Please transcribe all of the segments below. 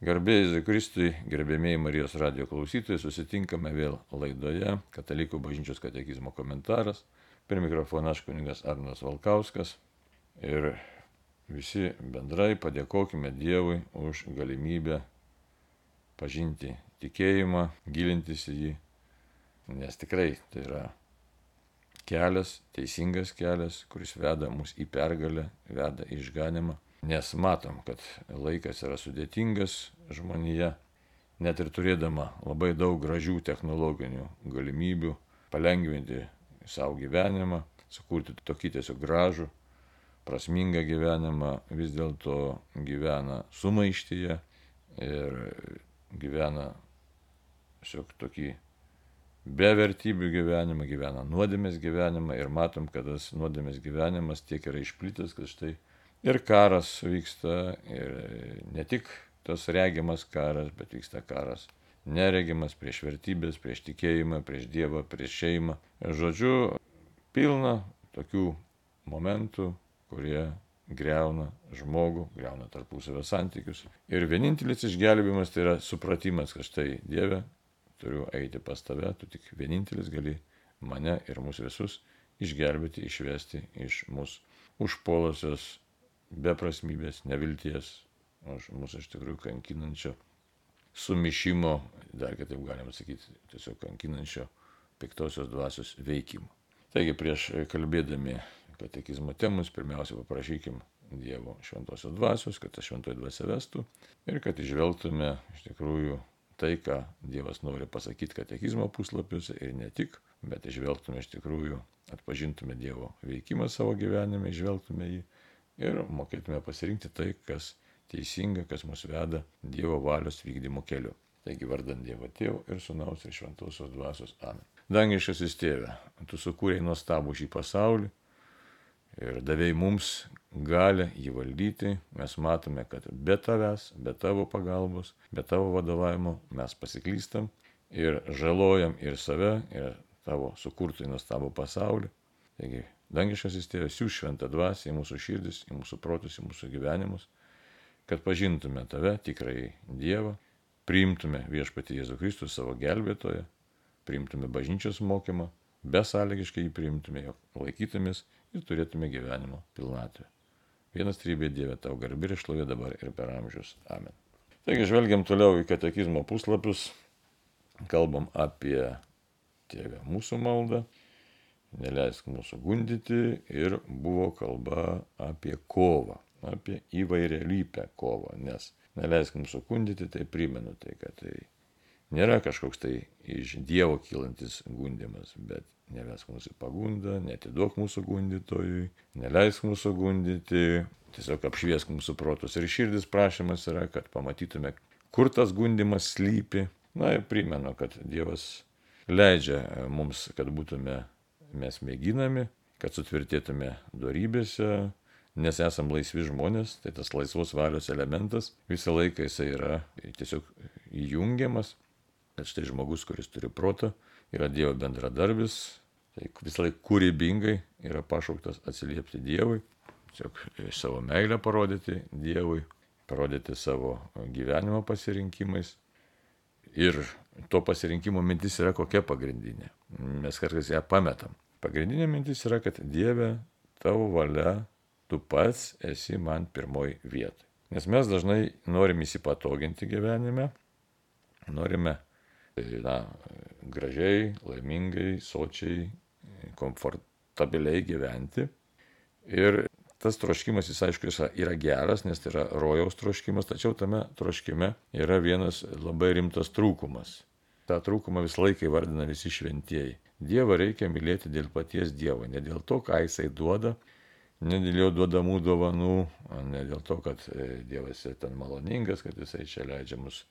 Garbėjai Kristui, gerbėmiai Marijos radio klausytojai, susitinkame vėl laidoje Katalikų bažnyčios katekizmo komentaras. Per mikrofoną aš kuningas Arnas Valkauskas. Ir visi bendrai padėkojime Dievui už galimybę pažinti tikėjimą, gilintis į jį. Nes tikrai tai yra kelias, teisingas kelias, kuris veda mus į pergalę, veda į išganimą nes matom, kad laikas yra sudėtingas žmonija, net ir turėdama labai daug gražių technologinių galimybių palengvinti savo gyvenimą, sukurti tokį tiesiog gražų, prasmingą gyvenimą, vis dėlto gyvena sumaištyje ir gyvena tiesiog tokį be vertybių gyvenimą, gyvena nuodėmės gyvenimą ir matom, kad tas nuodėmės gyvenimas tiek yra išplitęs, kad štai Ir karas vyksta, ir ne tik tas regimas karas, bet vyksta karas neregimas prieš vertybės, prieš tikėjimą, prieš Dievą, prieš šeimą. Žodžiu, pilna tokių momentų, kurie greuna žmogų, greuna tarpusavio santykius. Ir vienintelis išgelbėjimas tai yra supratimas, kad štai Dieve, turiu eiti pas tave, tu tik vienintelis gali mane ir mus visus išgelbėti, išvesti iš mūsų užpolusios beprasmybės, nevilties, už mūsų iš tikrųjų kankinančio sumišimo, dar kitaip galima sakyti, tiesiog kankinančio piktosios dvasios veikimo. Taigi prieš kalbėdami katekizmo temus, pirmiausia paprašykim Dievo šventosios dvasios, kad ta šventoji dvasia vestų ir kad išvelgtume iš tikrųjų tai, ką Dievas nori pasakyti katekizmo puslapiuose ir ne tik, bet išvelgtume iš tikrųjų, atpažintume Dievo veikimą savo gyvenime, išvelgtume jį ir mokėtume pasirinkti tai, kas teisinga, kas mus veda Dievo valios vykdymo keliu. Taigi vardant Dievo Tėvo ir Sūnaus ir Šventosios Dvasios Amen. Dangiškasis Tėve, Tu sukūrėjai nuostabų šį pasaulį ir davėjai mums galę jį valdyti. Mes matome, kad be tavęs, be tavo pagalbos, be tavo vadovavimo mes pasiklystam ir žalojam ir save, ir tavo sukurtą nuostabų pasaulį. Taigi Dangiškasis tėvas siūs šventą dvasę į mūsų širdis, į mūsų protus, į mūsų gyvenimus, kad pažintume tave, tikrai Dievą, priimtume viešpatį Jėzų Kristų savo gelbėtoją, priimtume bažnyčios mokymą, besąlygiškai jį priimtume, jog laikytumės ir turėtume gyvenimo pilnatvę. Vienas trybė Dieve tau garbi ir šlovė dabar ir per amžius. Amen. Taigi žvelgiam toliau į katekizmo puslapius, kalbam apie Tėvę mūsų maldą neleisk mūsų gundyti ir buvo kalba apie kovą, apie įvairialypę kovą, nes neleisk mūsų gundyti, tai primenu tai, kad tai nėra kažkoks tai iš Dievo kylantis gundimas, bet neleisk mūsų pagundą, netiduok mūsų gundytojui, neleisk mūsų gundyti, tiesiog apšviesk mūsų protus ir širdis prašymas yra, kad pamatytume, kur tas gundimas slypi. Na ir primenu, kad Dievas leidžia mums, kad būtume mes mėginame, kad sutvirtėtume darybėse, nes esam laisvi žmonės, tai tas laisvos valios elementas visą laiką jisai yra tiesiog įjungiamas, kad štai žmogus, kuris turi protą, yra Dievo bendradarbis, tai visą laiką kūrybingai yra pašauktas atsiliepti Dievui, tiesiog savo meilę parodyti Dievui, parodyti savo gyvenimo pasirinkimais. Ir to pasirinkimo mintis yra kokia pagrindinė. Mes kartais ją pametam. Pagrindinė mintis yra, kad Dieve, tavo valia, tu pats esi man pirmoji vieta. Nes mes dažnai norim įsipatoginti gyvenime, norime na, gražiai, laimingai, sočiai, komfortabiliai gyventi. Ir tas troškimas, jis aišku, jis yra geras, nes tai yra rojaus troškimas, tačiau tame troškime yra vienas labai rimtas trūkumas. Ta trūkumą visą laiką įvardina visi šventieji. Dievą reikia mylėti dėl paties Dievo, ne dėl to, ką Jisai duoda, ne dėl jo duodamų dovanų, ne dėl to, kad e, Dievas yra ten maloningas, kad Jisai čia leidžia mus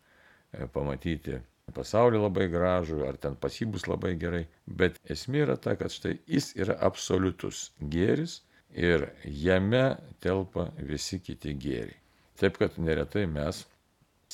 e, pamatyti pasaulį labai gražų, ar ten pasibus labai gerai. Bet esmė yra ta, kad štai Jis yra absoliutus gėris ir jame telpa visi kiti gėriai. Taip kad neretai mes,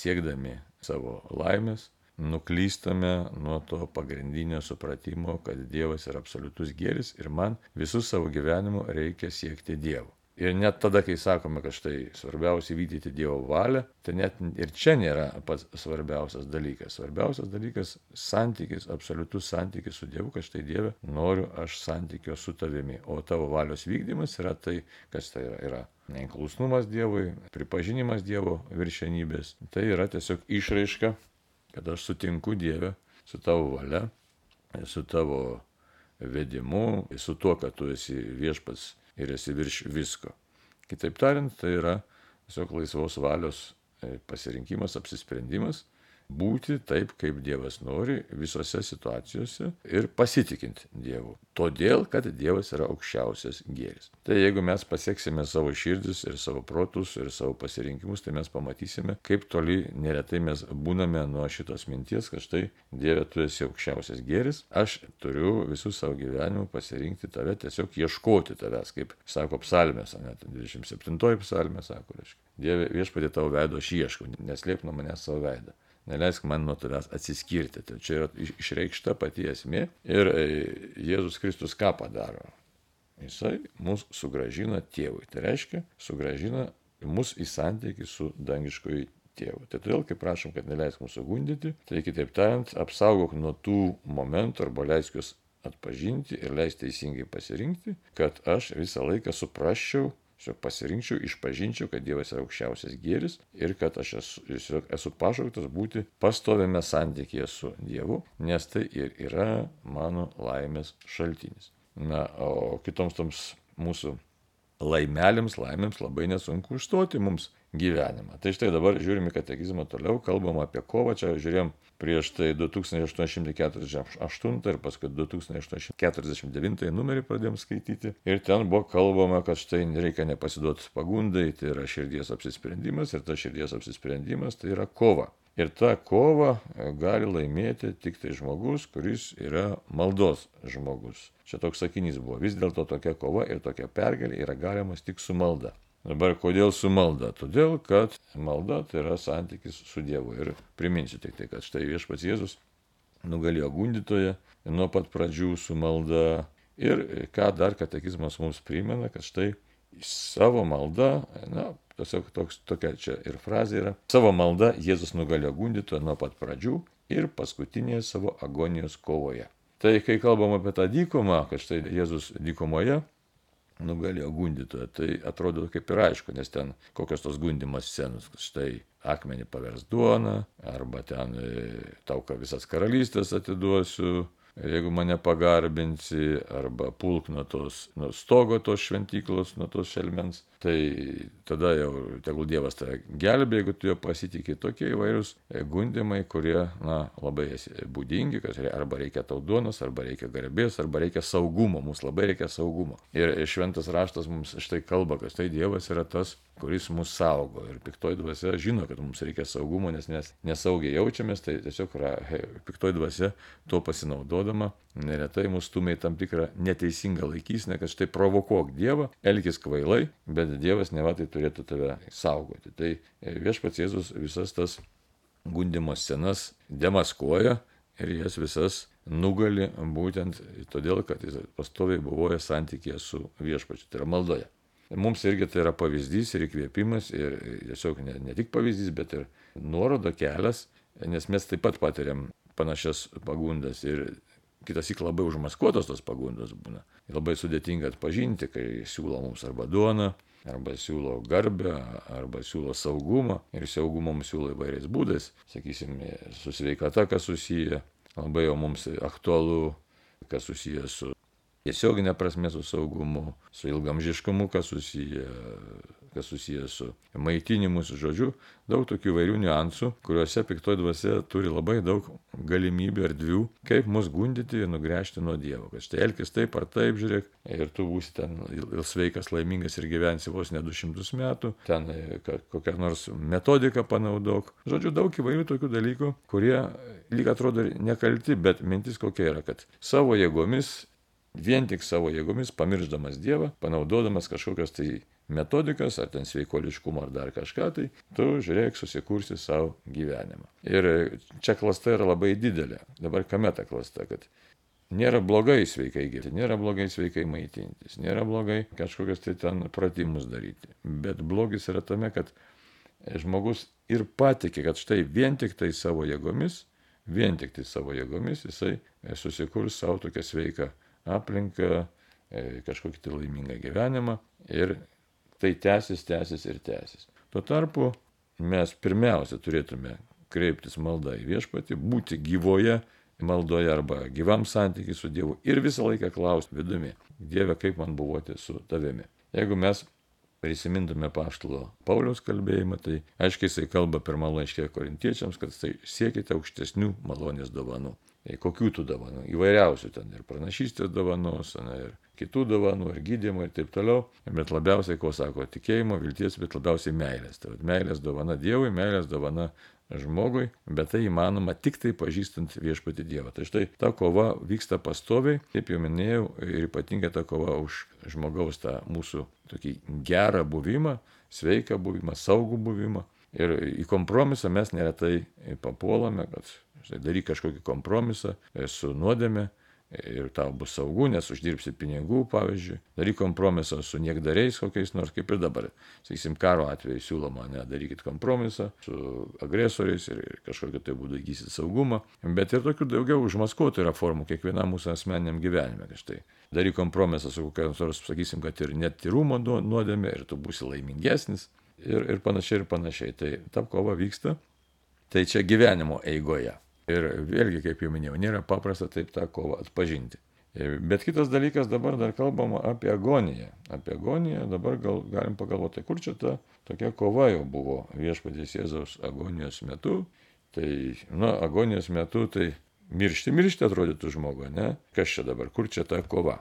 siekdami savo laimės, nuklystame nuo to pagrindinio supratimo, kad Dievas yra absoliutus gėris ir man visų savo gyvenimu reikia siekti Dievo. Ir net tada, kai sakome, kad štai svarbiausia vykdyti Dievo valią, tai net ir čia nėra pats svarbiausias dalykas. Svarbiausias dalykas - santykis, absoliutus santykis su Dievu, kad štai Dieve noriu aš santykio su tavimi. O tavo valios vykdymas yra tai, kas tai yra. yra Neklusnumas Dievui, pripažinimas Dievo viršenybės. Tai yra tiesiog išraiška, kad aš sutinku Dievę su tavo valia, su tavo vedimu, su tuo, kad tu esi viešpats ir esi virš visko. Kitaip tariant, tai yra tiesiog laisvos valios e, pasirinkimas, apsisprendimas būti taip, kaip Dievas nori visose situacijose ir pasitikint Dievu. Todėl, kad Dievas yra aukščiausias gėris. Tai jeigu mes pasieksime savo širdis ir savo protus ir savo pasirinkimus, tai mes pamatysime, kaip toli neretai mes būname nuo šitos minties, kad štai Dieve tu esi aukščiausias gėris, aš turiu visų savo gyvenimų pasirinkti tave, tiesiog ieškoti tavęs, kaip sako psalmės, net 27 psalmė sako, reiškia. Dieve viešpatė tavo veido aš ieškau, neslėp nuo manęs savo veidą neleisk man nuo tavęs atsiskirti. Tai čia yra išreikšta pati esmė. Ir e, Jėzus Kristus ką padaro? Jisai mus sugražina tėvui. Tai reiškia, sugražina mus į santykį su dangiškoju tėvu. Tai todėl, kai prašom, kad neleisk mūsų gundyti, tai kitaip tariant, apsaugok nuo tų momentų arba leisk juos atpažinti ir leisti teisingai pasirinkti, kad aš visą laiką suprasčiau, Tiesiog pasirinkčiau, išpažinčiau, kad Dievas yra aukščiausias gėris ir kad aš esu, esu pašauktas būti pastovėme santykėje su Dievu, nes tai ir yra mano laimės šaltinis. Na, o kitoms toms mūsų laimelėms, laimėms labai nesunku užstoti mums gyvenimą. Tai štai dabar žiūrime katekizmą toliau, kalbam apie kovą, čia žiūrėjom prieš tai 2848 ir paskui 2849 numerį pradėjom skaityti. Ir ten buvo kalbama, kad štai reikia nepasiduoti pagundai, tai yra širdies apsisprendimas ir tas širdies apsisprendimas tai yra kova. Ir tą kovą gali laimėti tik tai žmogus, kuris yra maldos žmogus. Čia toks sakinys buvo. Vis dėlto tokia kova ir tokia pergalė yra galimas tik su malda. Dabar kodėl su malda? Todėl, kad malda tai yra santykis su Dievu. Ir priminsiu tik tai, kad štai viešpats Jėzus nugalėjo gundytoje nuo pat pradžių su malda. Ir ką dar katekizmas mums primena, kad štai savo malda, na, tiesiog toks, tokia čia ir frazė yra, savo malda Jėzus nugalėjo gundytoje nuo pat pradžių ir paskutinėje savo agonijos kovoje. Tai kai kalbam apie tą dykumą, kad štai Jėzus dykumoje nugalėjo gundytoją. Tai atrodo kaip ir aišku, nes ten kokios tos gundimas scenos, štai akmenį pavers duona, arba ten e, tauka visas karalystės atiduosiu, jeigu mane pagarbinsi, arba pulk nuo tos, nuo stogo tos šventyklos, nuo tos šelmens, tai tada jau tegul Dievas tave gelbė, jeigu tu jo pasitikė tokie įvairūs gundimai, kurie, na, labai būdingi, kad arba reikia tau duonos, arba reikia garbės, arba reikia saugumo, mums labai reikia saugumo. Ir šventas raštas mums štai kalba, kad tai Dievas yra tas, kuris mus saugo. Ir piktoji dvasia žino, kad mums reikia saugumo, nes mes nesaugiai jaučiamės, tai tiesiog piktoji dvasia to pasinaudodama neretai mus stumia į tam tikrą neteisingą laikysinę, kad štai provokuok Dievą, elgis kvailai, bet Dievas ne va tai turėtų tave saugoti. Tai e, viešpats Jėzus visas tas gundimo scenas demaskuoja ir jas visas nugali būtent todėl, kad jis pastoviai buvoja santykėje su viešpačiu, tai yra maldoje. Mums irgi tai yra pavyzdys ir įkvėpimas ir tiesiog ne, ne tik pavyzdys, bet ir nuorodo kelias, nes mes taip pat patiriam panašias pagundas ir kitas įk labai užmaskuotos tos pagundos būna. Labai sudėtinga atpažinti, kai siūlo mums arba duoną, arba siūlo garbę, arba siūlo saugumą. Ir saugumą mums siūlo įvairiais būdais, sakysim, su sveikata, kas susiję, labai jau mums aktualu, kas susiję su tiesioginė prasme su saugumu, su ilgamžiškumu, kas susiję, kas susiję su maitinimu, su žodžiu, daug tokių įvairių niuansų, kuriuose piktoji dvasia turi labai daug galimybių erdvių, kaip mus gundyti ir nugręžti nuo Dievo. Kad štai elkis taip ar taip, žiūrėk, ir tu būsi ten sveikas, laimingas ir gyvensi vos ne 200 metų, ten e, kokią nors metodiką panaudok. Žodžiu, daug įvairių tokių dalykų, kurie lyg atrodo nekalti, bet mintis kokia yra, kad savo jėgomis vien tik savo jėgomis, pamirždamas Dievą, panaudodamas kažkokias tai metodikas, ar ten sveikoliškumą, ar dar kažką, tai tu žiūrėk, susikursi savo gyvenimą. Ir čia klasta yra labai didelė. Dabar kame ta klasta, kad Nėra blogai sveikai gyventi, nėra blogai sveikai maitintis, nėra blogai kažkokius tai ten pratimus daryti. Bet blogis yra tame, kad žmogus ir patikė, kad štai vien tik tai savo jėgomis, vien tik tai savo jėgomis jisai susikurs savo tokią sveiką aplinką, e, kažkokį tai laimingą gyvenimą ir tai tęsis, tęsis ir tęsis. Tuo tarpu mes pirmiausia turėtume kreiptis maldą į viešpatį, būti gyvoje maldoje arba gyvam santykiai su Dievu ir visą laiką klausti vidumi, Dieve, kaip man buvoti su tavimi. Jeigu mes prisimintume paštalo Pauliaus kalbėjimą, tai aiškiai jisai kalba pirmą laiškę korintiečiams, kad tai siekite aukštesnių malonės dovanų. E, kokių tų dovanų? Įvairiausių ten ir pranašystės dovanos, ir kitų dovanų, ir gydymo ir taip toliau. Bet labiausiai, ko sako, tikėjimo, vilties, bet labiausiai meilės. Tai meilės dovana Dievui, meilės dovana žmogui, bet tai įmanoma tik tai pažįstant viešpati Dievą. Tai štai ta kova vyksta pastoviai, kaip jau minėjau, ir ypatingai ta kova už žmogaus tą mūsų tokį gerą buvimą, sveiką buvimą, saugų buvimą. Ir į kompromisą mes neretai papuolame, kad štai daryk kažkokį kompromisą su nuodėme, ir tau bus saugu, nes uždirbsi pinigų, pavyzdžiui, daryk kompromisą su niekdariais kokiais nors, kaip ir dabar. Sakysim, karo atveju siūloma, ne, darykit kompromisą su agresoriais ir, kažkokiu tai būdu įgysit saugumą, bet ir tokių daugiau užmaskuotų yra formų kiekvienam mūsų asmeniniam gyvenime. Štai daryk kompromisą su kokia nors, sakysim, kad ir net tyrumo nuodėmė ir tu būsi laimingesnis ir, ir panašiai ir panašiai. Tai ta kova vyksta. Tai čia gyvenimo eigoje. Ir vėlgi, kaip jau minėjau, nėra paprasta taip tą kovą atpažinti. Bet kitas dalykas dabar dar kalbama apie agoniją. Apie agoniją dabar gal, galim pagalvoti, kur čia ta tokia kova jau buvo viešpatės Jėzaus agonijos metu. Tai, na, agonijos metu tai miršti, miršti atrodytų žmogui, ne? Kas čia dabar, kur čia ta kova?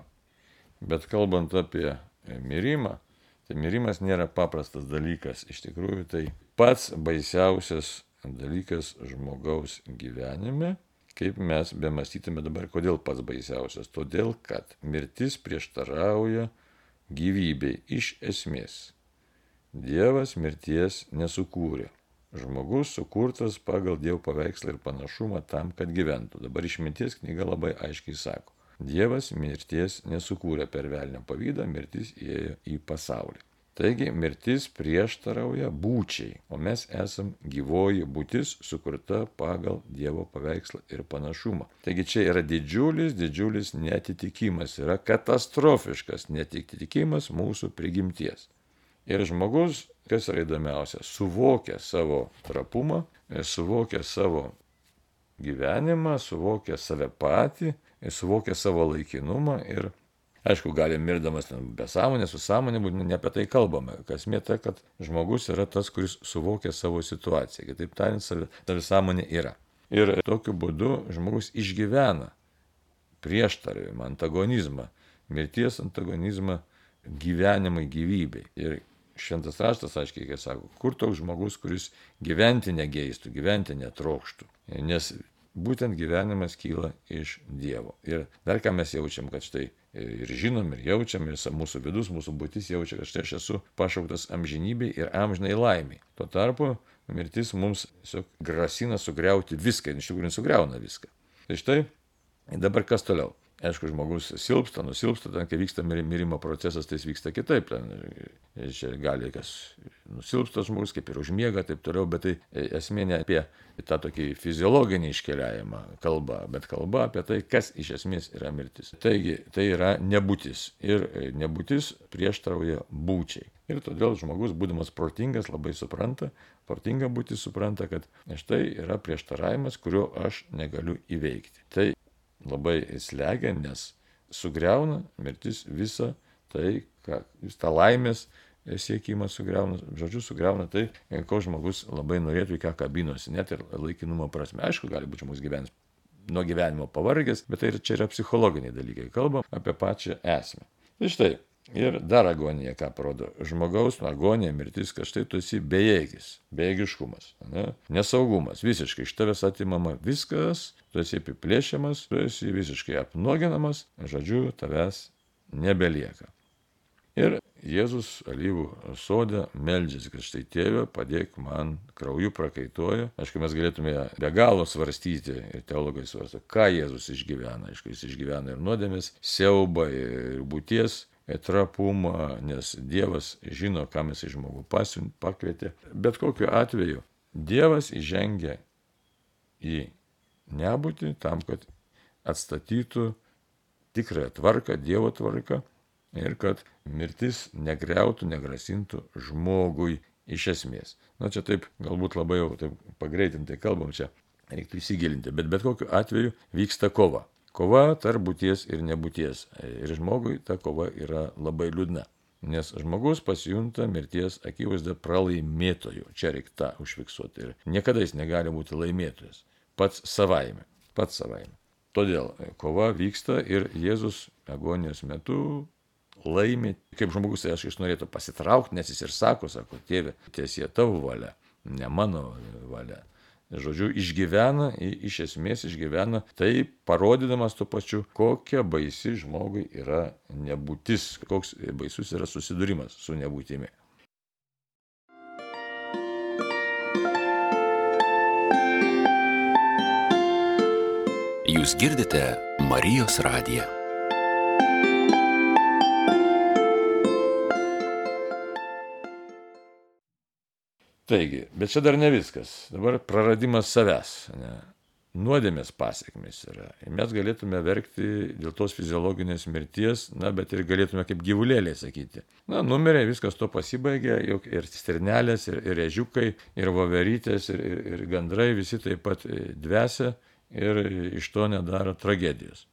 Bet kalbant apie mirimą, tai mirimas nėra paprastas dalykas. Iš tikrųjų, tai pats baisiausias dalykas žmogaus gyvenime, kaip mes bemastytume dabar, kodėl pats baisiausias. Todėl, kad mirtis prieštarauja gyvybei iš esmės. Dievas mirties nesukūrė. Žmogus sukurtas pagal Dievo paveikslą ir panašumą tam, kad gyventų. Dabar išminties knyga labai aiškiai sako. Dievas mirties nesukūrė per velnę pavydą, mirtis įėjo į pasaulį. Taigi mirtis prieštarauja būčiai, o mes esam gyvoji būtis sukurta pagal Dievo paveikslą ir panašumą. Taigi čia yra didžiulis, didžiulis netitikimas, yra katastrofiškas netitikimas mūsų prigimties. Ir žmogus, kas yra įdomiausia, suvokia savo trapumą, suvokia savo gyvenimą, suvokia save patį, suvokia savo laikinumą ir Aišku, gali mirdamas be sąmonės, su sąmonė, bet ne apie tai kalbame. Kas mėta, kad žmogus yra tas, kuris suvokia savo situaciją. Kitaip tariant, savi sąmonė yra. Ir tokiu būdu žmogus išgyvena prieštaravimą, antagonizmą, mirties antagonizmą gyvenimui, gyvybei. Ir šventas raštas aiškiai, kai sako, kur toks žmogus, kuris gyventi negeistų, gyventi netrokštų. Nes būtent gyvenimas kyla iš Dievo. Ir dar ką mes jaučiam, kad štai ir žinom, ir jaučiam, ir mūsų vidus, mūsų būtis jaučia, kad štai aš esu pašauktas amžinybei ir amžinai laimiai. Tuo tarpu mirtis mums tiesiog grasina sugriauti viską, iš tikrųjų sugriauna viską. Tai štai, dabar kas toliau? Aišku, žmogus silpsta, nusilpsta, ten, kai vyksta mirimo procesas, tai jis vyksta kitaip. Ten, čia gali kas nusilpsta žmogus, kaip ir užmiega, taip toliau, bet tai esmė ne apie tą tokį fiziologinį iškeliavimą kalba, bet kalba apie tai, kas iš esmės yra mirtis. Taigi, tai yra nebūtis. Ir nebūtis prieštrauja būčiai. Ir todėl žmogus, būdamas protingas, labai supranta, protinga būtis supranta, kad štai yra prieštaravimas, kurio aš negaliu įveikti. Tai labai slegia, nes sugriauna mirtis visą tai, ką vis tą laimės siekimą sugriauna, žodžiu, sugriauna tai, ko žmogus labai norėtų, į ką kabinosi, net ir laikinumo prasme. Aišku, gali būti žmogus gyvens nuo gyvenimo pavargęs, bet tai čia yra psichologiniai dalykai, kalbam apie pačią esmę. Tai štai, Ir dar agonija, ką parodo. Žmogaus agonija, mirtis, štai tu esi bejėgis, bejėgiškumas, ne? nesaugumas, visiškai iš tavęs atimama viskas, tu esi apiplėšiamas, tu esi visiškai apnuoginamas, žodžiu, tavęs nebelieka. Ir Jėzus alyvų sodė meldžiasi, kad štai tėvė, padėk man, krauju prakaitoja. Aišku, mes galėtume be galo svarstyti ir teologai svarsto, ką Jėzus išgyvena. Aišku, jis išgyvena ir nuodėmės, siaubą, ir būties trapumą, nes Dievas žino, kam jis žmogų pasiunt, pakvietė. Bet kokiu atveju Dievas įžengia į nebūtį tam, kad atstatytų tikrąją tvarką, Dievo tvarką ir kad mirtis negriautų, negrasintų žmogui iš esmės. Na čia taip, galbūt labai jau taip pagreitintai kalbam, čia reiktų įsigilinti, bet bet kokiu atveju vyksta kova. Kova tarp būties ir nebūties. Ir žmogui ta kova yra labai liūdna. Nes žmogus pasijunta mirties akivaizda pralaimėtojų. Čia reikia tą užfiksuoti. Ir niekada jis negali būti laimėtojas. Pats savaime. Pats savaime. Todėl kova vyksta ir Jėzus agonijos metu laimi. Kaip žmogus, tai aš iš norėtų pasitraukti, nes jis ir sako, sako, tėve, tiesie tavo valia, ne mano valia žodžiu, išgyvena, iš esmės išgyvena, tai parodydamas tuo pačiu, kokia baisi žmogui yra nebūtis, koks baisus yra susidūrimas su nebūtimi. Jūs girdite Marijos radiją. Taigi, bet čia dar ne viskas. Dabar praradimas savęs. Ne? Nuodėmės pasiekmes yra. Mes galėtume verkti dėl tos fiziologinės mirties, na, bet ir galėtume kaip gyvulėliai sakyti. Na, numirė, viskas to pasibaigė, juk ir sternelės, ir, ir ežiukai, ir voverytės, ir, ir, ir gandrai visi taip pat dvesia ir iš to nedaro tragedijos.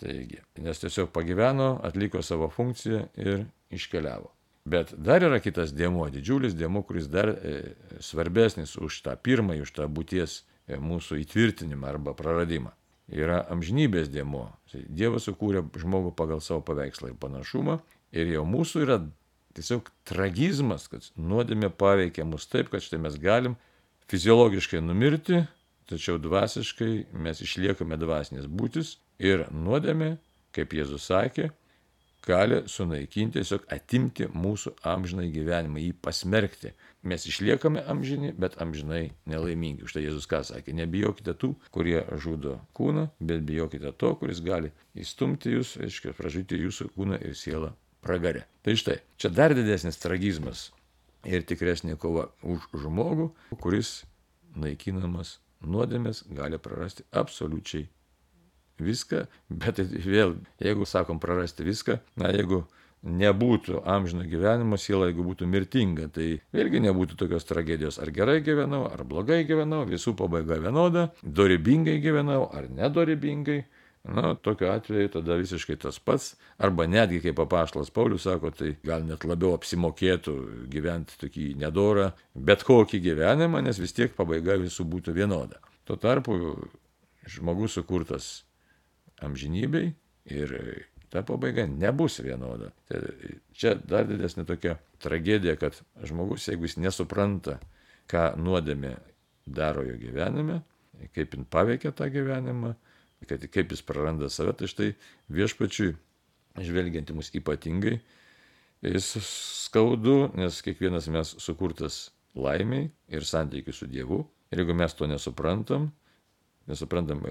Taigi, nes tiesiog pagyveno, atliko savo funkciją ir iškeliavo. Bet dar yra kitas dėmuo, didžiulis dėmuo, kuris dar e, svarbesnis už tą pirmąjį, už tą būties e, mūsų įtvirtinimą arba praradimą. Yra amžinybės dėmuo. Dievas sukūrė žmogų pagal savo paveikslą ir panašumą. Ir jau mūsų yra tiesiog tragizmas, kad nuodėmė paveikia mus taip, kad štai mes galim fiziologiškai numirti, tačiau dvasiškai mes išliekame dvasinės būtis ir nuodėmė, kaip Jėzus sakė, gali sunaikinti, tiesiog atimti mūsų amžinai gyvenimą, jį pasmerkti. Mes išliekame amžini, bet amžinai nelaimingi. Štai Jėzus ką sakė, nebijokite tų, kurie žudo kūną, bet bijokite to, kuris gali įstumti jūs, aiškiai, pražyti jūsų kūną ir sielą pragare. Tai štai, čia dar didesnis tragizmas ir tikresnė kova už žmogų, kuris naikinamas nuodėmės gali prarasti absoliučiai viską, bet vėl, jeigu sakom prarasti viską, na jeigu nebūtų amžino gyvenimo siela, jeigu būtų mirtinga, tai vėlgi nebūtų tokios tragedijos, ar gerai gyvenau, ar blogai gyvenau, visų pabaiga vienoda, dorybingai gyvenau, ar nedorybingai. Na, tokiu atveju tada visiškai tas pats, arba netgi, kaip papaštalas Paulius sako, tai gal net labiau apsimokėtų gyventi tokį nedorą, bet kokį gyvenimą, nes vis tiek pabaiga visų būtų vienoda. Tuo tarpu žmogus sukurtas amžinybei ir ta pabaiga nebus vienoda. Tai čia dar didesnė tokia tragedija, kad žmogus, jeigu jis nesupranta, ką nuodėmė daro jo gyvenime, kaip jin paveikia tą gyvenimą, kad kaip jis praranda save, tai štai viešpačiui, žvelgiant į mus ypatingai, jis skaudu, nes kiekvienas mes sukurtas laimiai ir santykiu su Dievu. Ir jeigu mes to nesuprantam, nesuprantam,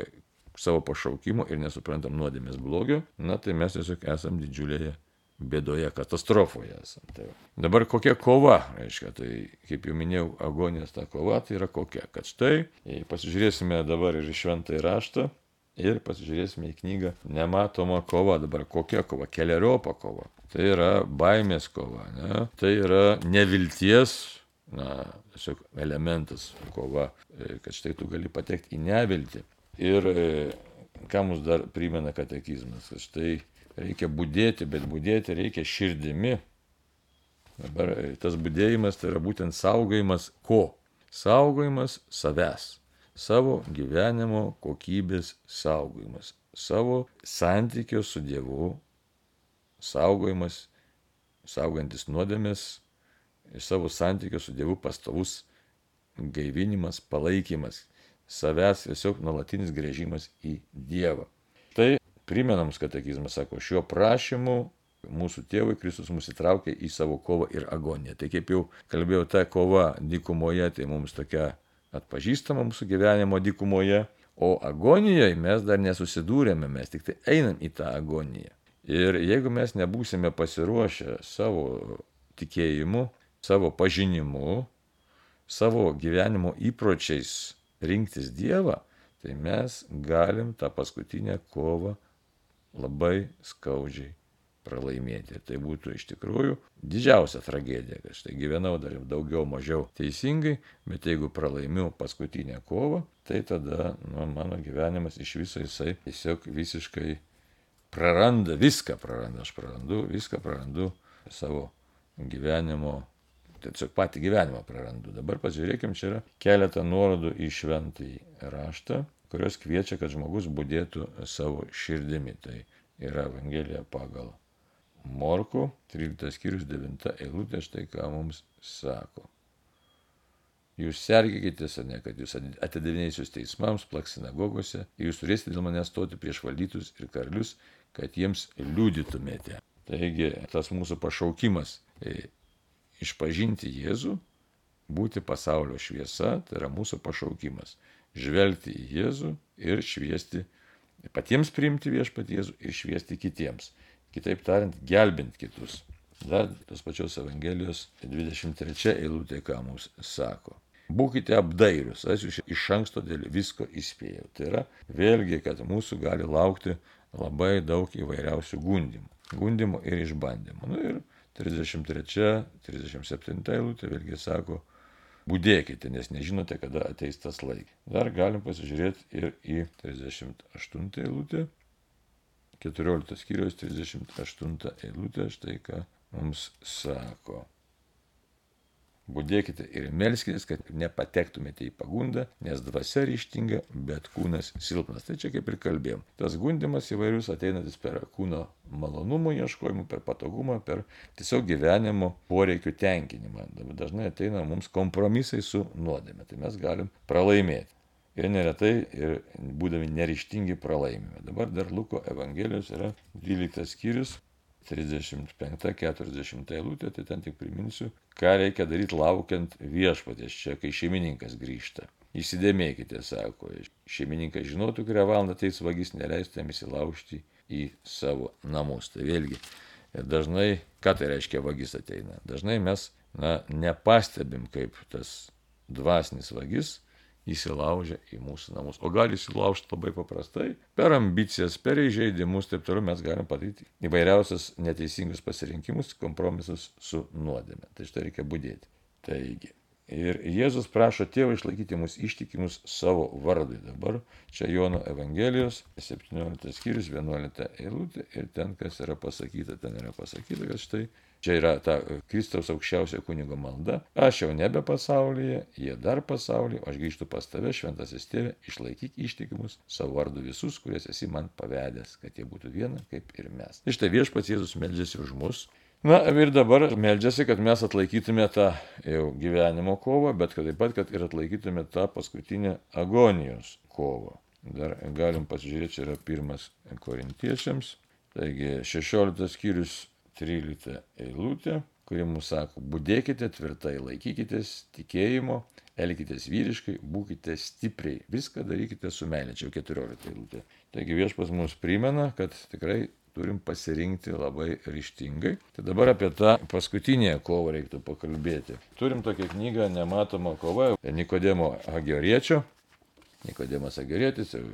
savo pašaukimo ir nesuprantam nuodėmės blogio, na tai mes tiesiog esam didžiulėje bėdoje, katastrofoje esam. Tai dabar kokia kova, reiškia, tai kaip jau minėjau, agonijos ta kova tai yra kokia, kad štai, pasižiūrėsime dabar ir šventąjį raštą, ir pasižiūrėsime į knygą Nematoma kova, dabar kokia kova, keliariopa kova. Tai yra baimės kova, ne? tai yra nevilties, na, tiesiog elementas kova, kad štai tu gali patekti į neviltį. Ir e, ką mums dar primena katekizmas, kad štai reikia būdėti, bet būdėti reikia širdimi. Dabar e, tas būdėjimas tai yra būtent saugojimas ko? Saugojimas savęs, savo gyvenimo kokybės saugojimas, savo santykio su Dievu saugojimas, saugantis nuodėmės, savo santykio su Dievu pastovus gaivinimas, palaikymas, savęs tiesiog nuolatinis grėžimas į Dievą. Tai primenams katekizmas sako, šiuo prašymu Mūsų tėvai Kristus mus įtraukė į savo kovą ir agoniją. Tai kaip jau kalbėjau, ta kova dykumoje, tai mums tokia atpažįstama mūsų gyvenimo dykumoje, o agonijoje mes dar nesusidūrėme, mes tik tai einam į tą agoniją. Ir jeigu mes nebūsime pasiruošę savo tikėjimu, savo pažinimu, savo gyvenimo įpročiais rinktis Dievą, tai mes galim tą paskutinę kovą labai skaudžiai pralaimėti. Tai būtų iš tikrųjų didžiausia tragedija, kad štai gyvenau dar daugiau mažiau teisingai, bet jeigu pralaimiu paskutinę kovą, tai tada nu, mano gyvenimas iš viso jisai tiesiog visiškai praranda, viską praranda, aš prarandu, viską prarandu savo gyvenimo, tiesiog patį gyvenimą prarandu. Dabar pažiūrėkim, čia yra keletą nuorodų į šventąjį raštą, kurios kviečia, kad žmogus būdėtų savo širdimi. Tai yra Evangelija pagal Morku, 13 skyrius 9 eilutė, štai ką mums sako. Jūs sergėkitės, ne, kad jūs atidavinėsius teismams, plaks sinagogose, jūs turėsite dėl manęs stoti prieš valdytus ir karalius, kad jiems liudytumėte. Taigi tas mūsų pašaukimas išpažinti Jėzų, būti pasaulio šviesa, tai yra mūsų pašaukimas. Žvelgti į Jėzų ir šviesti, patiems priimti viešpat Jėzų ir šviesti kitiems. Kitaip tariant, gelbint kitus. Dar tos pačios Evangelijos 23 eilutė, ką mums sako. Būkite apdairius, aš jūs iš anksto dėl visko įspėjau. Tai yra vėlgi, kad mūsų gali laukti labai daug įvairiausių gundimų. Gundimų ir išbandymų. Nu ir 33, 37 eilutė vėlgi sako, būdėkite, nes nežinote, kada ateis tas laikas. Dar galim pasižiūrėti ir į 38 eilutę. 14 skyriaus 38 eilutė, štai ką mums sako. Būdėkite ir melskitės, kad nepatektumėte į pagundą, nes dvasia ryštinga, bet kūnas silpnas. Tai čia kaip ir kalbėjom. Tas gundimas įvairius ateinantis per kūno malonumų ieškojimą, per patogumą, per tiesiog gyvenimo poreikių tenkinimą. Dažnai ateina mums kompromisai su nuodėme. Tai mes galim pralaimėti ir neretai ir būdami neryštingi pralaimime. Dabar dar Luko Evangelijos yra 12 skyrius, 35-40 eilutė, tai ten tik priminsiu, ką reikia daryti laukiant viešpatės čia, kai šeimininkas grįžta. Įsidėmėkite, sako, šeimininkas žinotų, kurią valandą ateis vagis, neleistų jam įsilaužti į savo namus. Tai vėlgi, dažnai, ką tai reiškia vagis ateina? Dažnai mes na, nepastebim, kaip tas dvasinis vagis įsilaužia į mūsų namus. O gali įsilaužti labai paprastai, per ambicijas, per įžeidimus, taip toliau mes galim padaryti įvairiausias neteisingus pasirinkimus, kompromisus su nuodėme. Tai štai reikia būdėti. Taigi. Ir Jėzus prašo tėvą išlaikyti mus ištikimus savo vardui. Dabar čia Jono Evangelijos 17 skyrius 11 eilutė ir ten, kas yra pasakyta, ten yra pasakyta, kad štai Čia yra ta Kristaus aukščiausio kunigo malda. Aš jau nebe pasaulyje, jie dar pasaulyje, aš grįžtu pas tave, šventasis tėvė, išlaikyk ištikimus savo vardu visus, kuriuos esi man pavedęs, kad jie būtų viena kaip ir mes. Ir štai viešpats Jėzus meldžiasi už mus. Na ir dabar meldžiasi, kad mes atlaikytume tą jau gyvenimo kovą, bet kad taip pat, kad ir atlaikytume tą paskutinę agonijos kovą. Dar galim pasižiūrėti, čia yra pirmas korintiečiams. Taigi 16 skyrius 13 eilutė, kuri mums sako, būdėkite tvirtai, laikykitės tikėjimo, elkitės vyriškai, būkite stipriai, viską darykite su meilė, čia jau 14 eilutė. Taigi viešpas mums primena, kad tikrai turim pasirinkti labai ryštingai. Tai dabar apie tą paskutinę kovą reiktų pakalbėti. Turim tokią knygą Nematoma kova Nikodemo Ageriečio. Nikodemas Agerietis, jau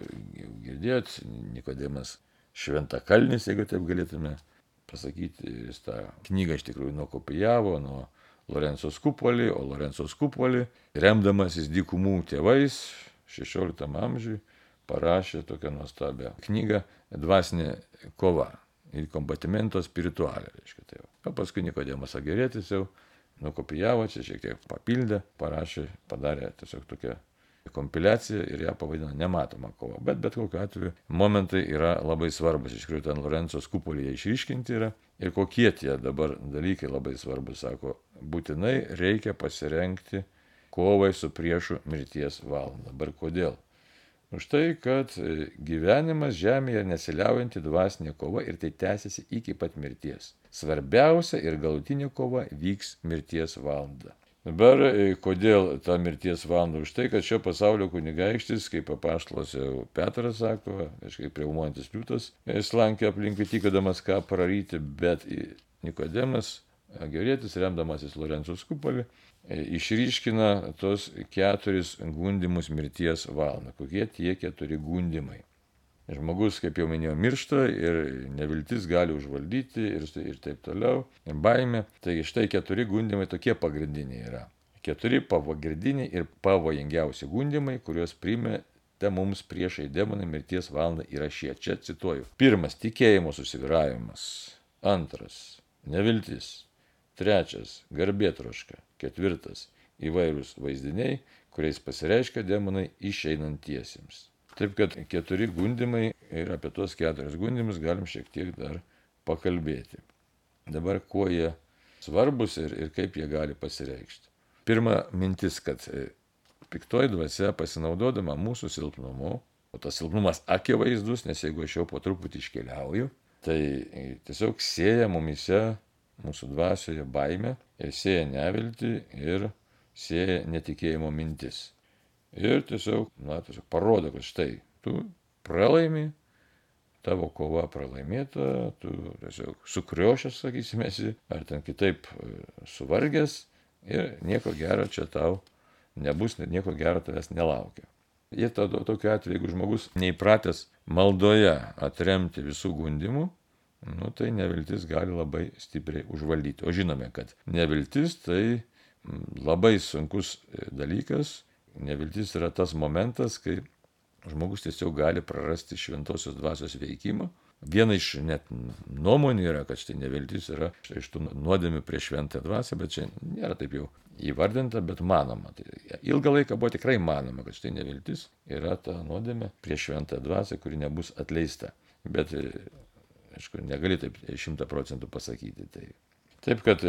girdėjot, Nikodemas Šventakalnis, jeigu taip galėtume pasakyti, jis tą knygą iš tikrųjų nukopijavo nuo Lorenzo Skupolį, o Lorenzo Skupolį, remdamasis dykumų tėvais 16 amžiui, parašė tokią nuostabią knygą Dvasinė kova ir kombatimento spiritualė. Reiškia, tai o paskui Nikodėmas Agerėtis jau nukopijavo, čia šiek tiek papildė, parašė, padarė tiesiog tokią kompiliaciją ir ją pavadino nematoma kova. Bet bet kokiu atveju momentai yra labai svarbus. Iš tikrųjų, ten Lorenzo skupolyje išryškinti yra. Ir kokie tie dabar dalykai labai svarbus, sako, būtinai reikia pasirenkti kovai su priešu mirties valanda. Dabar kodėl? Už tai, kad e, gyvenimas žemėje nesiliaujanti dvasinė kova ir tai tęsiasi iki pat mirties. Svarbiausia ir galutinė kova vyks mirties valanda. Dabar e, kodėl ta mirties valanda? Už tai, kad šio pasaulio kunigaikštis, kaip apaštlas jau Petras sako, kažkaip priaumojantis liūtas, jis lankė aplinkui tikėdamas ką praryti, bet Nikodemas, gerėtis, remdamasis Lorencijos kupolį, e, išryškina tos keturis gundimus mirties valandą. Kokie tie keturi gundimai? Žmogus, kaip jau minėjau, miršta ir neviltis gali užvaldyti ir, ir taip toliau, ir baime. Taigi štai keturi gundimai tokie pagrindiniai yra. Keturi pagrindiniai ir pavojingiausi gundimai, kuriuos primete mums priešai demonai mirties valandą yra šie. Čia cituoju. Pirmas - tikėjimo susiviravimas. Antras - neviltis. Trečias - garbėtroška. Ketvirtas - įvairūs vaizdiniai, kuriais pasireiškia demonai išeinantiesiems. Taip kad keturi gundimai ir apie tuos keturis gundimus galim šiek tiek dar pakalbėti. Dabar kuo jie svarbus ir, ir kaip jie gali pasireikšti. Pirma mintis, kad e, piktoji dvasia pasinaudodama mūsų silpnumu, o tas silpnumas akivaizdus, nes jeigu aš jau po truputį iškeliauju, tai e, tiesiog sėja mumise, mūsų dvasioje baime sėja nevilti ir sėja netikėjimo mintis. Ir tiesiog, na, tiesiog parodo, kad štai, tu pralaimi, tavo kova pralaimėta, tu tiesiog sukriošęs, sakysime, ar ten kitaip e, suvargęs ir nieko gero čia tau nebus, nieko gero tavęs nelaukia. Ir tada tokiu atveju, jeigu žmogus neįpratęs maldoje atremti visų gundimų, nu, tai neviltis gali labai stipriai užvaldyti. O žinome, kad neviltis tai labai sunkus e, dalykas, Neviltis yra tas momentas, kai žmogus tiesiog gali prarasti šventosios dvasios veikimą. Viena iš net nuomonių yra, kad štai neviltis yra štai iš tų nuodėmių prieš šventą dvasę, bet čia nėra taip jau įvardinta, bet manoma. Tai ilgą laiką buvo tikrai manoma, kad štai neviltis yra ta nuodėmė prieš šventą dvasę, kuri nebus atleista. Bet, aišku, negali taip šimta procentų pasakyti. Tai. Taip, kad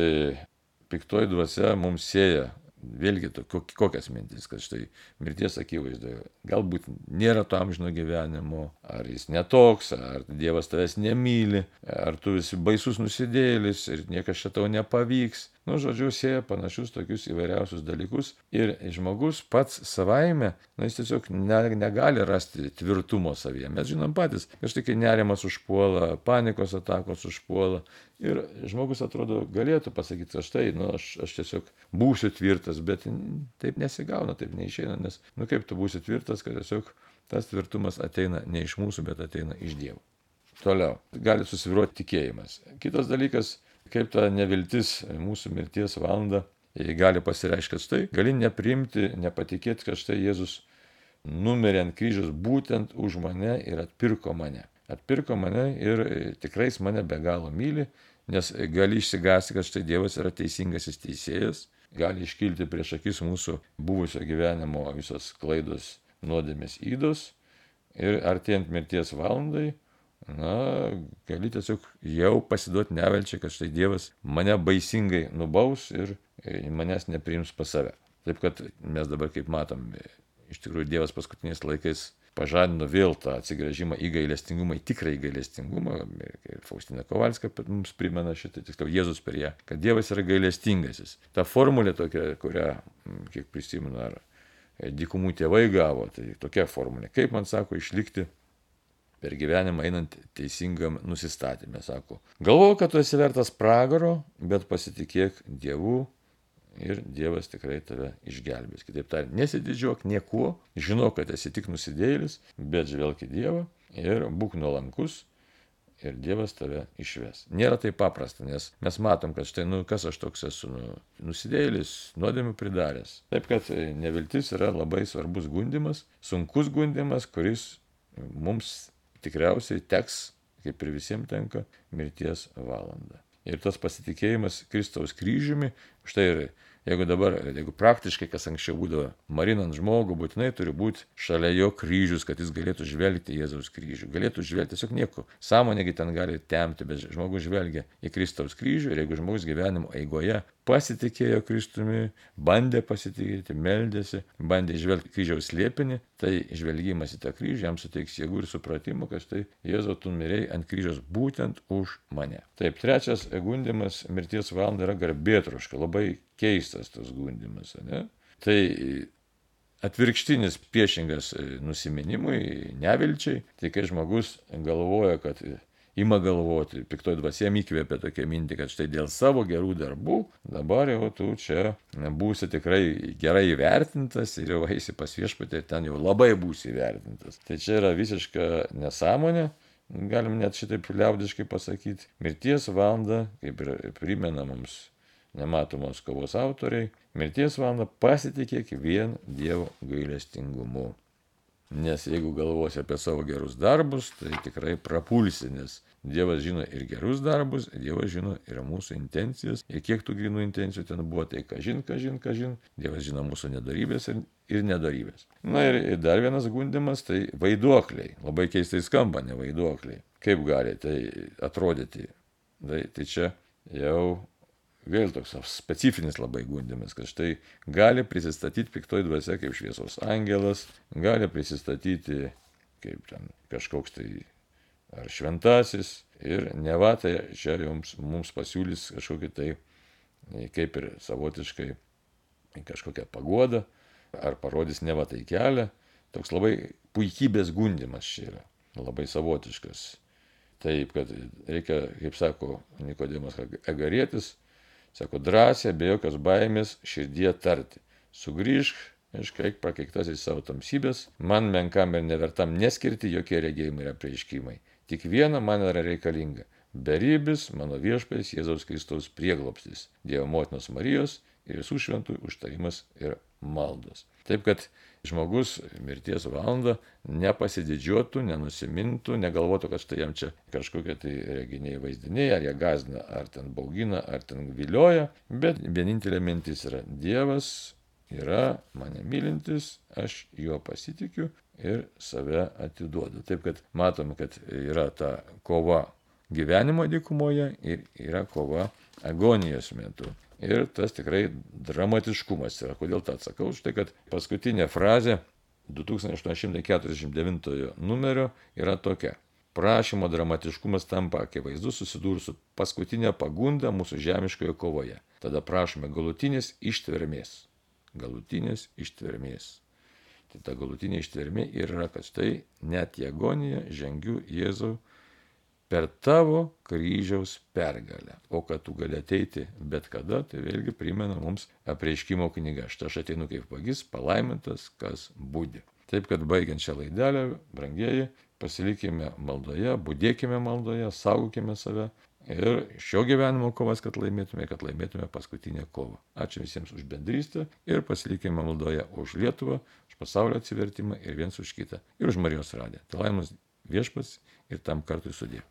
piktoji dvasia mums sieja vėlgi to, kokias mintis, kad štai mirties akivaizdoje galbūt nėra to amžino gyvenimo, ar jis netoks, ar Dievas tavęs nemyli, ar tu esi baisus nusidėlis ir niekas čia tau nepavyks. Nu, žodžiu, sieja panašius tokius įvairiausius dalykus ir žmogus pats savaime, na, jis tiesiog ne, negali rasti tvirtumo savyje. Mes žinom patys, kad štai kai nerimas užpuola, panikos atakos užpuola ir žmogus atrodo galėtų pasakyti, kad štai, nu, aš, aš tiesiog būsiu tvirtas, bet taip nesigauna, taip neišeina, nes, nu, kaip tu būsi tvirtas, kad tiesiog tas tvirtumas ateina ne iš mūsų, bet ateina iš Dievo. Toliau, gali susiviruoti tikėjimas. Kitas dalykas, kaip ta neviltis mūsų mirties valanda gali pasireiškti, kad štai gali nepriimti, nepatikėti, kad štai Jėzus numirė ant kryžiaus būtent už mane ir atpirko mane. Atpirko mane ir tikrai jis mane be galo myli, nes gali išsigąsti, kad štai Dievas yra teisingasis teisėjas, gali iškilti prieš akis mūsų buvusio gyvenimo visos klaidos, nuodėmės įdos ir artėjant mirties valandai na, gali tiesiog jau pasiduoti nevelčiai, kad štai Dievas mane baisingai nubaus ir manęs nepriims pas save. Taip kad mes dabar, kaip matom, iš tikrųjų Dievas paskutiniais laikais pažadino vėl tą atsigręžimą į gailestingumą, į tikrą gailestingumą. Faustina Kovalska mums primena šitą, tiksliau Jėzus per ją, kad Dievas yra gailestingasis. Ta formulė tokia, kurią, kiek prisimenu, ar dykumų tėvai gavo, tai tokia formulė. Kaip man sako, išlikti per gyvenimą einant teisingam nusistatymė, sako. Galvoju, kad tu esi vertas pragaro, bet pasitikėk Dievu ir Dievas tikrai tave išgelbės. Kitaip tariant, nesididžiuok niekuo, žinok, kad esi tik nusidėjėlis, bet žvelk į Dievą ir būk nuolankus ir Dievas tave išves. Nėra taip paprasta, nes mes matom, kad štai, nu, kas aš toks esu, nu, nusidėjėlis, nuodėmių pridaręs. Taip kad neviltis yra labai svarbus gundimas, sunkus gundimas, kuris mums tikriausiai teks, kaip ir visiems tenka, mirties valanda. Ir tas pasitikėjimas Kristaus kryžiumi, štai ir jeigu dabar, jeigu praktiškai, kas anksčiau būdavo, marinant žmogų, būtinai turi būti šalia jo kryžius, kad jis galėtų žvelgti Jėzaus kryžių. Galėtų žvelgti tiesiog nieko. Sąmonėgi ten gali temti, bet žmogus žvelgia į Kristaus kryžių ir jeigu žmogus gyvenimo eigoje pasitikėjo Kristumi, bandė pasitikėti, meldėsi, bandė žvelgti kryžiaus liepinį, tai žvelgimas į tą kryžių jam suteiks jėgų ir supratimo, kad štai Jėzau, tu mirėjai ant kryžiaus būtent už mane. Taip, trečias gundimas mirties valanda yra garbėtroška, labai keistas tas gundimas, ne? Tai atvirkštinis priešingas nusiminimui, nevilčiai, tai kai žmogus galvoja, kad ima galvoti, piktoji dvasia įkvėpia tokią mintį, kad štai dėl savo gerų darbų dabar jau tu čia būsi tikrai gerai įvertintas ir jau eisi pas viešpatį ir ten jau labai būsi įvertintas. Tai čia yra visiška nesąmonė. Galim net šitaip liaudiškai pasakyti. Mirties valanda, kaip ir primena mums nematomos kovos autoriai, mirties valanda pasitikėk vien Dievo gailestingumu. Nes jeigu galvosi apie savo gerus darbus, tai tikrai prapulsi, nes Dievas žino ir gerus darbus, Dievas žino ir mūsų intencijas. Ir kiek tų grinų intencijų ten buvo, tai kažin, kažin, kažin. Dievas žino mūsų nedarybės ir, ir nedarybės. Na ir, dar vienas gundimas, tai vaiduokliai. Labai keistai skamba, ne vaiduokliai. Kaip gali tai atrodyti? Tai, tai čia jau vėl toks specifinis labai gundimas, kad štai gali prisistatyti piktoji dvasia kaip šviesos angelas, gali prisistatyti kaip ten kažkoks tai ar šventasis ir neva tai čia jums, mums pasiūlys kažkokį tai kaip ir savotiškai kažkokią pagodą ar parodys neva tai kelią. Toks labai puikybės gundimas čia yra, labai savotiškas. Taip, kad reikia, kaip sako Nikodėmas Agarėtis, sako drąsiai, be jokios baimės širdie tarti. Sugrįžk, iškaik prakeiktasis savo tamsybės, man menkam ir nevertam neskirti jokie regėjimai ir apreiškimai. Tik viena man yra reikalinga - beribis mano viešpės Jėzaus Kristaus prieglopstis, Dievo motinos Marijos ir visų šventųjų užtarimas ir maldos. Taip kad žmogus mirties valandą nepasididžiuotų, nenusimintų, negalvotų, kad štai jam čia kažkokie tai reginiai vaizdiniai, ar jie gazina, ar ten baugina, ar ten vilioja, bet vienintelė mintis yra Dievas yra mane mylintis, aš juo pasitikiu ir save atiduodu. Taip kad matom, kad yra ta kova gyvenimo dykumoje ir yra kova agonijos metu. Ir tas tikrai dramatiškumas yra. Kodėl tą atsakau? Štai kad paskutinė frazė 2849 numerio yra tokia. Prašymo dramatiškumas tampa akivaizdus susidūrus su paskutinė pagunda mūsų žemiškoje kovoje. Tada prašome galutinės ištvermės. Galutinės ištvermės. Tai ta galutinė ištvermė yra, kad štai net į agoniją žengiu Jėzau per tavo kryžiaus pergalę. O kad tu gali ateiti bet kada, tai vėlgi primena mums apreiškimo knyga. Štai aš ateinu kaip vagis, palaimintas, kas būdi. Taip kad baigiant šią laidelę, brangieji, pasilikime maldoje, būdėkime maldoje, saugokime save, ir šio gyvenimo kovas, kad laimėtume, kad laimėtume paskutinę kovą. Ačiū visiems už bendrystę ir pasilikime maldoje už Lietuvą, už pasaulio atsivertimą ir viens už kitą. Ir už Marijos radę. Tai laimus viešpats ir tam kartui sudė.